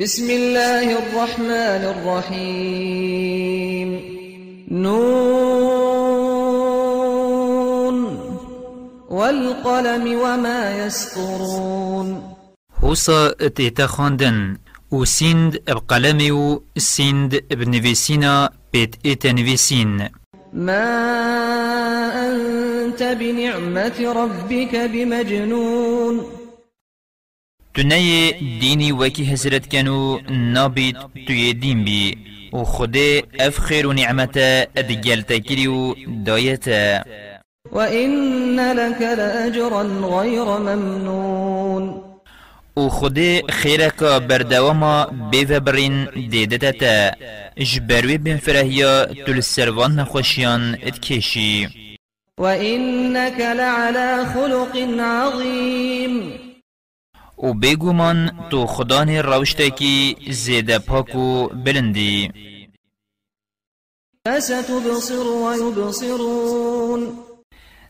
بسم الله الرحمن الرحيم. نون. والقلم وما يسطرون. هوسا تيتا خاندن و سند بقلمي و سند بنفسينا بيت ايتا نفسين ما أنت بنعمة ربك بمجنون تنهي ديني وكي هزرت كانوا نابيت توي دين بي. و خده اف خير و نعمتا ادگل تكريو دايتا. وإن لك لأجرا غير ممنون. و خده خيرك بردوما بيفبرين ديدتتا جبروي بن فرهيا تل السروان نخوشيان اتكيشي. وإنك لعلى خلق عظيم. و بگو من تو خدان روشتکی زیده پاکو بلندی. فستبصر ويبصرون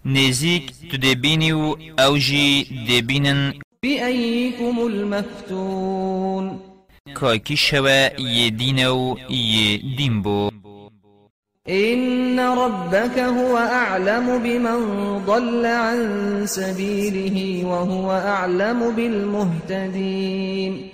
نزيك تدبيني أوجي دبينا بأيكم المفتون. كاكي شوا يدينو يدينبو إن ربك هو أعلم بمن ضل عن سبيله وهو أعلم بالمهتدين.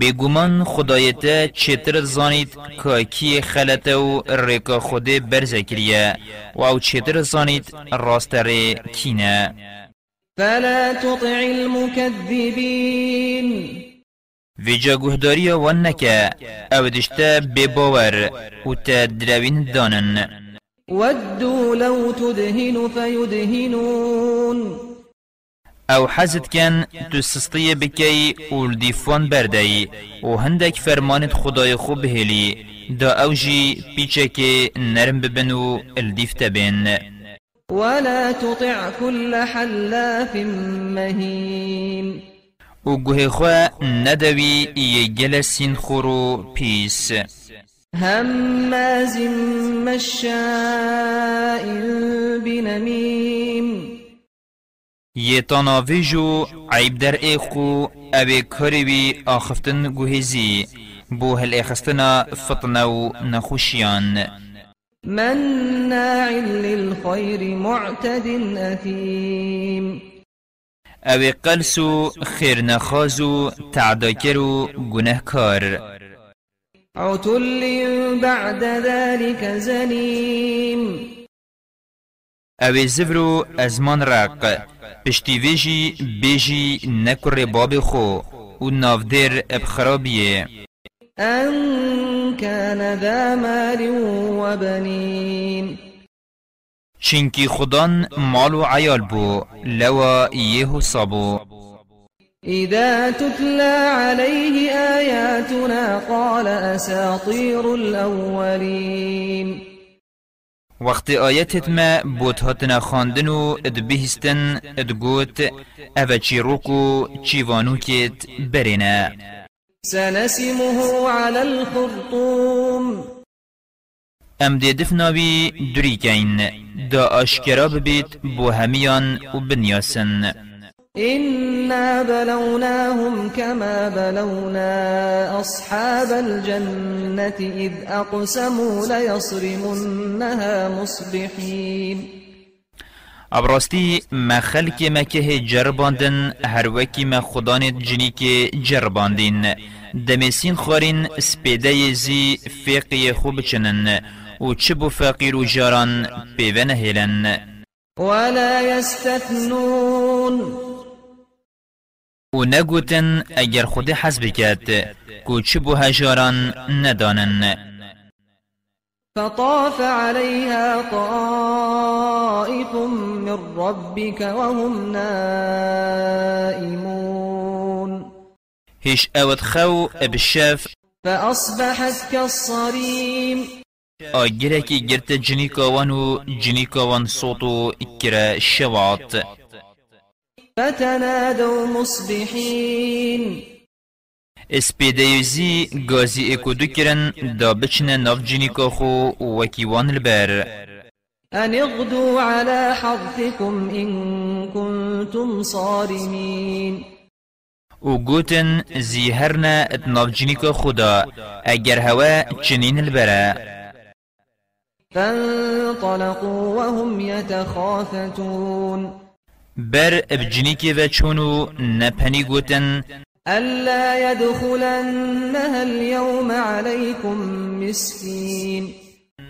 بگومان خدایتا چتر زانید که کی خلطه و ریکا خوده برزه کریه و أو چتر زانید راست ری کینه؟ فلا تطع المكذبين. ویجا گهداری وان نکه. أو دشتا بباور و تا دروین دانن. ودوا لو تدهن فيدهنون أو حزد کن تو سستی بکی و دیفان بردی و هندک فرمانت خدای خوب بهلی دا أو جی پیچه که نرم ببن و الدیف تبین ولا تطع كل حلاف مهين و گوه خواه ندوی یه گل سین خورو پیس هماز مشاء بنميم. یه تاناویجو عیب در ایخو کاری بی آخفتن گوهزی بو هل إخستنا فطنو نخوشیان مناع للخير معتد اوی قلسو خیر نخازو تعداکرو گنهکار عتل بعد ذلك زنيم. اوی زفرو ازمان رق پشتی ویجی بیجی نکر باب خو و نافدر ابخرابیه أن كان ذا مال وبنين چنکی خدان مال و عیال بو لوا یهو صابو إذا تتلى عليه آياتنا قال أساطير الأولين. وقت آیتت ما بوت هاتنا خاندن و اد بهستن اد گوت أو چی روکو چیوانو کت برنا سنسمه على الخرطوم. ام دی دفناوی دوری کین دا آشکرا ببیت بو همیان و بنیاسن إنا بلوناهم كما بلونا أصحاب الجنة إذ أقسموا ليصرمنها مصبحين ابراستی ما خلق ما که جرباندن هر وکی ما خدانت جنی که جرباندین دمسین خورین سپیده زی فقی خوب چنن و چه بو فقیر و جاران هلن ولا يستثنون. و نگوتن اگر خود حسب کد کو چه بو هجاران ندانن. فطاف عليها طائف من ربك وهم نائمون. هش اوت خو بشف فأصبحت كالصريم. آگرکی گرت جنیکاوان و جنیکاوان صوتو اکرا شوات فتنادوا مصبحين. اسپیدیوزی گازی اکو دو کرن دا بچنه ناف جنیکا خو وکیوان البر أن اغدوا على حرثكم إن كنتم صارمين. و گوتن زیهرنا اتناف جنیک خدا اگر هوا چنین البره فانطلقوا وهم يتخافتون. بر ابجنیکی و چونو نپنی گوتن. ألا يدخلنها اليوم عليكم مسكين.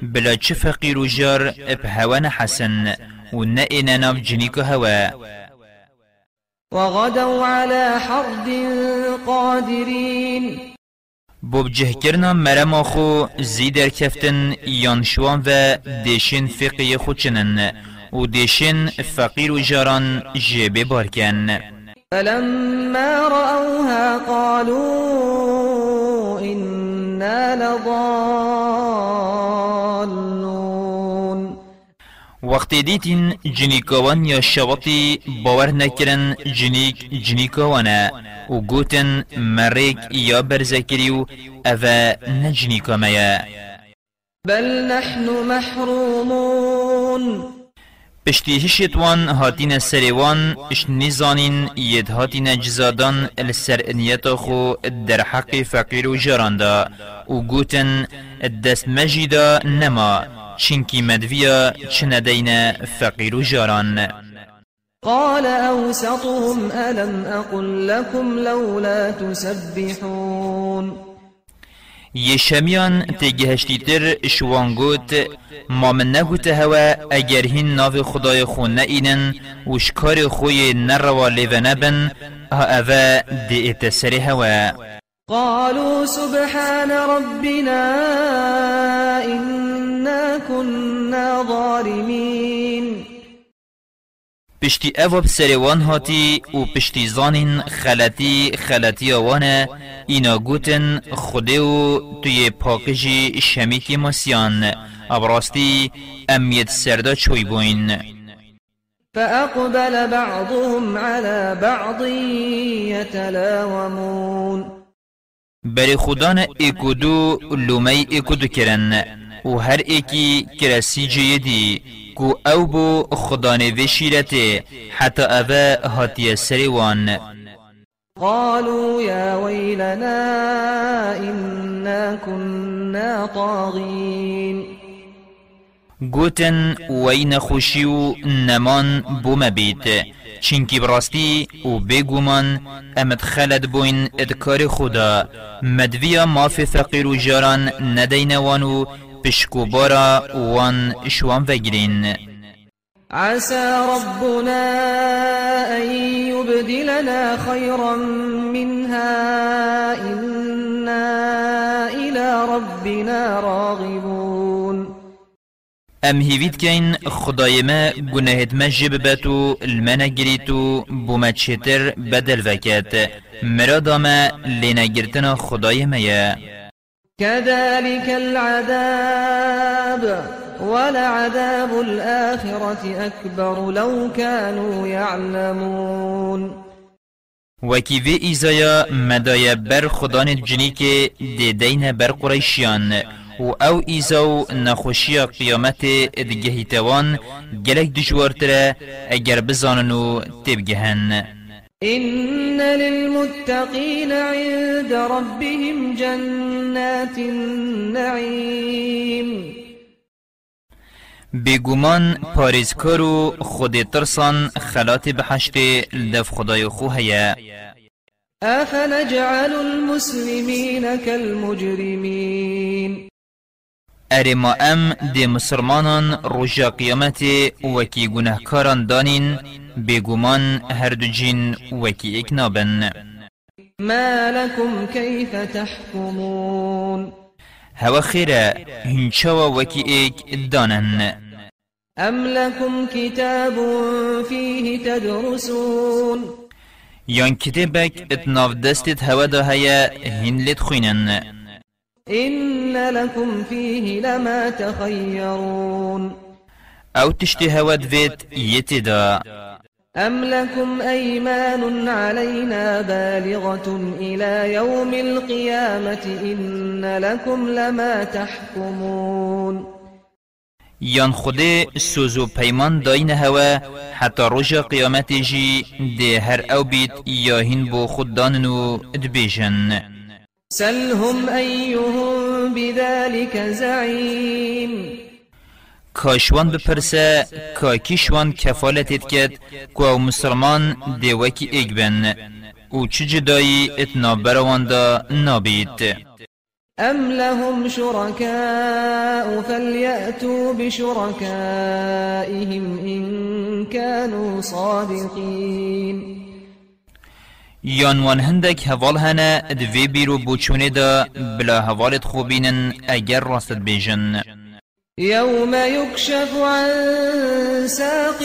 بلا چه فقیر و جار اب هوان حسن و نه اینا ناف جنیک هوا وغدوا على حرد قادرين. بوب جهکرنا مرما خو زیدر کفتن یانشوان و دیشن فقی خوچنن. و دیشن فقیر و جاران جبه بارکن. فلما رأوها قالوا إنا لضالون. وقت دیتین جنیکوان یا شواطی باور نکرن جنیک جنیکوانا و گوتن مریک یا برزکریو اوه نجنیکامیا بل نحن محرومون. پشتی هشت وان هاتین سریوان اش نزانین ید هاتین جزادان السر انیتا خو در حق فقیر و جراندا و گوتن دست مجیدا نما. چینکی مدویا چندین فقیر و جران قال أوسطهم ألم أقل لكم لولا تسبحون. یشمیان تگهشتی تر شوانگوت ما من نگوت هوا اگر هین ناو خدای خون نئینن و شکار خوی نروا لیو نبن ها اوه دی اتسر هوا قالوا سبحان ربنا إنا كنا ظالمين. پشتی اواب سروان هاتی و پشتی زانین خلطی خلطی آوانه اینا گوتن خوده و توی پاکجی شمیکی مسیان ابراستی امیت سردا چوی بوین. فأقبل بعضهم على بعض يتلاومون. بری خودان اکودو لومی اکودو کرن و هر ایکی کرسی جیدی کو أو بو خدان وشیرته حتی اوه هاتی سریوان. قالوا يا ويلنا إنا كنا طاغين گوتن وین خوشی و نمان بوم بیت چینکی براستی و بگومان امد خلد بوین ادکار خدا. مدویا ماف فقیر و جاران ندینوانو پشکو بارا وان شوان وگرین عسى ربنا أن يبدلنا خيرا منها. إنا إلى ربنا راغبون. أم هیوید کین خدای ما گناهت ما جب باتو المنا گریتو بوما چتر بدل وکت مرادا ما لینا گرتنا خدای ما كذلك العذاب ولعذاب الآخرة أكبر لو كانوا يعلمون. وکی وی ایزایا مدای بر خدان جنی که دیدین بر قریشیان و أو ایزاو نخوشی قیامت ادگهیتوان گلک دجوارتره اگر بزانن و تبگهن إن للمتقين عند ربهم جنات النعيم. پاریزکار و خود ترسان خلات بحشت لدف خدای خو هیا أفنجعل المسلمين كالمجرمين. اره ما ام دی مسلمانان روژا قیامت وکی گناهکاران دانین بگومان هر دو جین وکی اک نابن ما لكم كيف تحكمون؟ هوا خیره هنچاوا وکی اک دانن. أم لكم كتاب فيه تدرسون؟ یان کتبک اتناف دستت هوا دا هیا هن لت خوینن إن لكم فيه لما تخيرون أو تشتی هوا یتدا أم لكم أيمان علينا بالغة إلى يوم القيامة إن لكم لما تحكمون یان خود سوزو پیمان داین هوا حتی رجا قیامت جی ده هر أو بیت یا هین بو خود داننو دبیجن. سلهم أيهم بذلك زعيم. کاشوان بپرسه که کیشوان کفالتت کد که مسلمان دیوکی ایگ بن. أو چه جدایی اتنا بروان دا نابید أم لهم شركاء فليأتوا بشركائهم إن كانوا صادقين. یان وان هندک هوال هنه دوی بیرو بوچونه دا بلا هوالت خوبینن اگر راست بیجن يوم يكشف عن ساق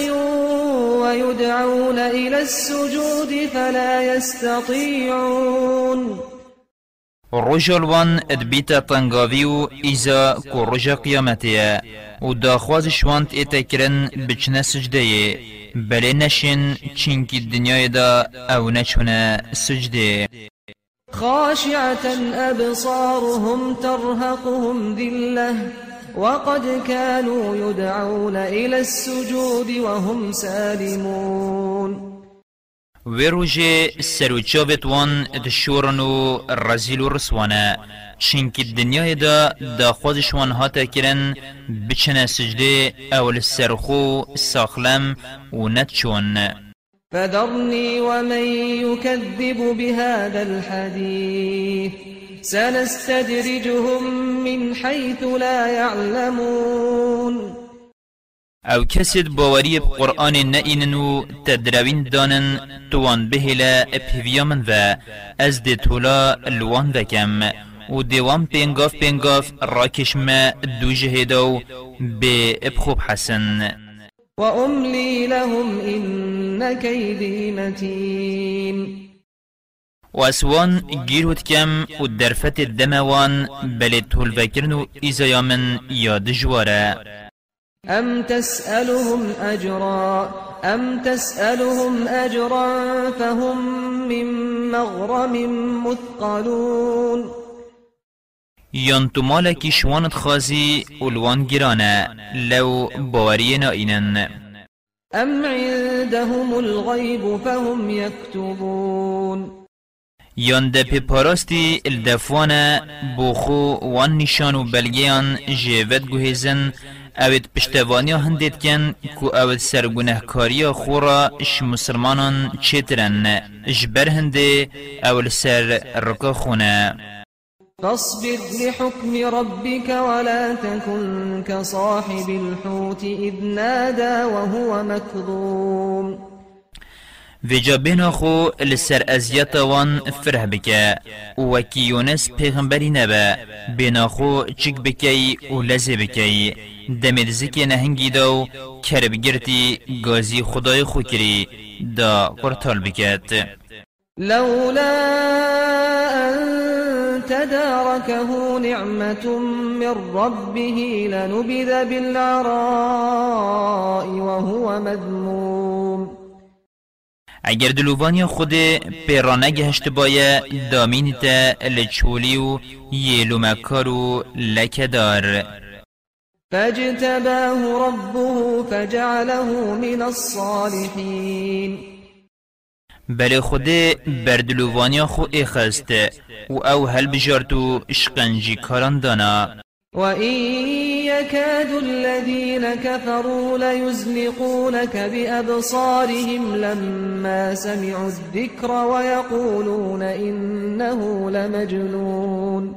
ويدعون إلى السجود فلا يستطيعون رجل وان ادبیتا تنگاوی و ایزا کو رجا قیامتیه. و داخواز شوانت ایتکرن بچنه بله نشن چینکی دنیای دا أو نچونه سجده خاشعة أبصارهم ترهقهم ذلة وقد كانوا يدعون إلى السجود وهم سالمون. و روژه سروچاوت وان دشورن و رزیل و رسوانه چینکی دنیای دا دا خودش وان هاتا کرن بچنه سجده اول سرخو ساخلم و نتچون. فذرني ومن يكذب بهذا الحديث سنستدرجهم من حيث لا يعلمون أو کسید باوری قرآن نئینن و تدروین دانن توان بهلا اپهویا من و از دی تولا الوان وکم و دیوان پینگاف پینگاف راکشم دو جهدو به ابخوب حسن وأملي لهم إن كيدي متين. و اسوان گیرود کم و درفت الدموان بلی طول وکرن و ایزایا من یاد جواره أم تسألهم أجرا؟ أم تسألهم أجرا فهم من مغرم مثقلون؟ یان تو مالکی شوانت خازی اولوان گرانه لو باوری نائینن. أم عندهم الغيب فهم يكتبون یان ده پی پاراستی الدفوانه بوخو وان نشان و بلگیان جیوت گوهزن اوید پشتوانیا هندید کن کو اوید سرگونهکاریا خورا اش مسلمانان چیترن. جبر هنده اول سر رکا خونه. فاصبر لحكم ربك ولا تكن كصاحب الحوت إذ نادى وهو مكظوم. ویجا بنا خو لسر ازیت وان فره بکه. وکی یونس پیغمبری نبه. بنا خو چک بکی و لزه بکی. دمید زکی نهنگی دو کرب گرتی گازی خدای خو کری. دا قرطال بکت. لولا تداركه نعمة من ربه لنبذ بالعراء وهو مذموم. اگر دلووانی خود پیرانه گهشت بایه دامین تا لچولی و یلو مکارو لکدار فاجتباه ربه فجعله من الصالحين بله خود بردلووانی خو اخست و أو هل بجارتو اشقنجی کاران دانا وإن يكاد الذين كفروا ليزلقونك بأبصارهم لما سمعوا الذكر ويقولون إنه لمجنون.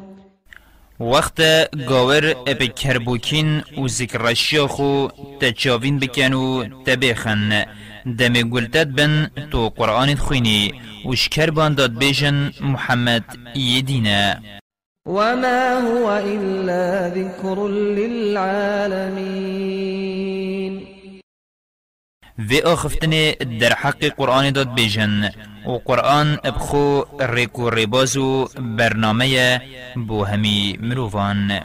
وقت گاور اب کربوکین و ذکرشیا خو تچاوین بکن و تبیخن دم گلتت بن تو قرآن خوینی و شکر بانداد بیجن محمد یدینه وما هو إلا ذكر للعالمين. في آخفتني در حق قرآن داد بيجن و قرآن ابخو ريكو ريبازو برنامه بو همي مروفان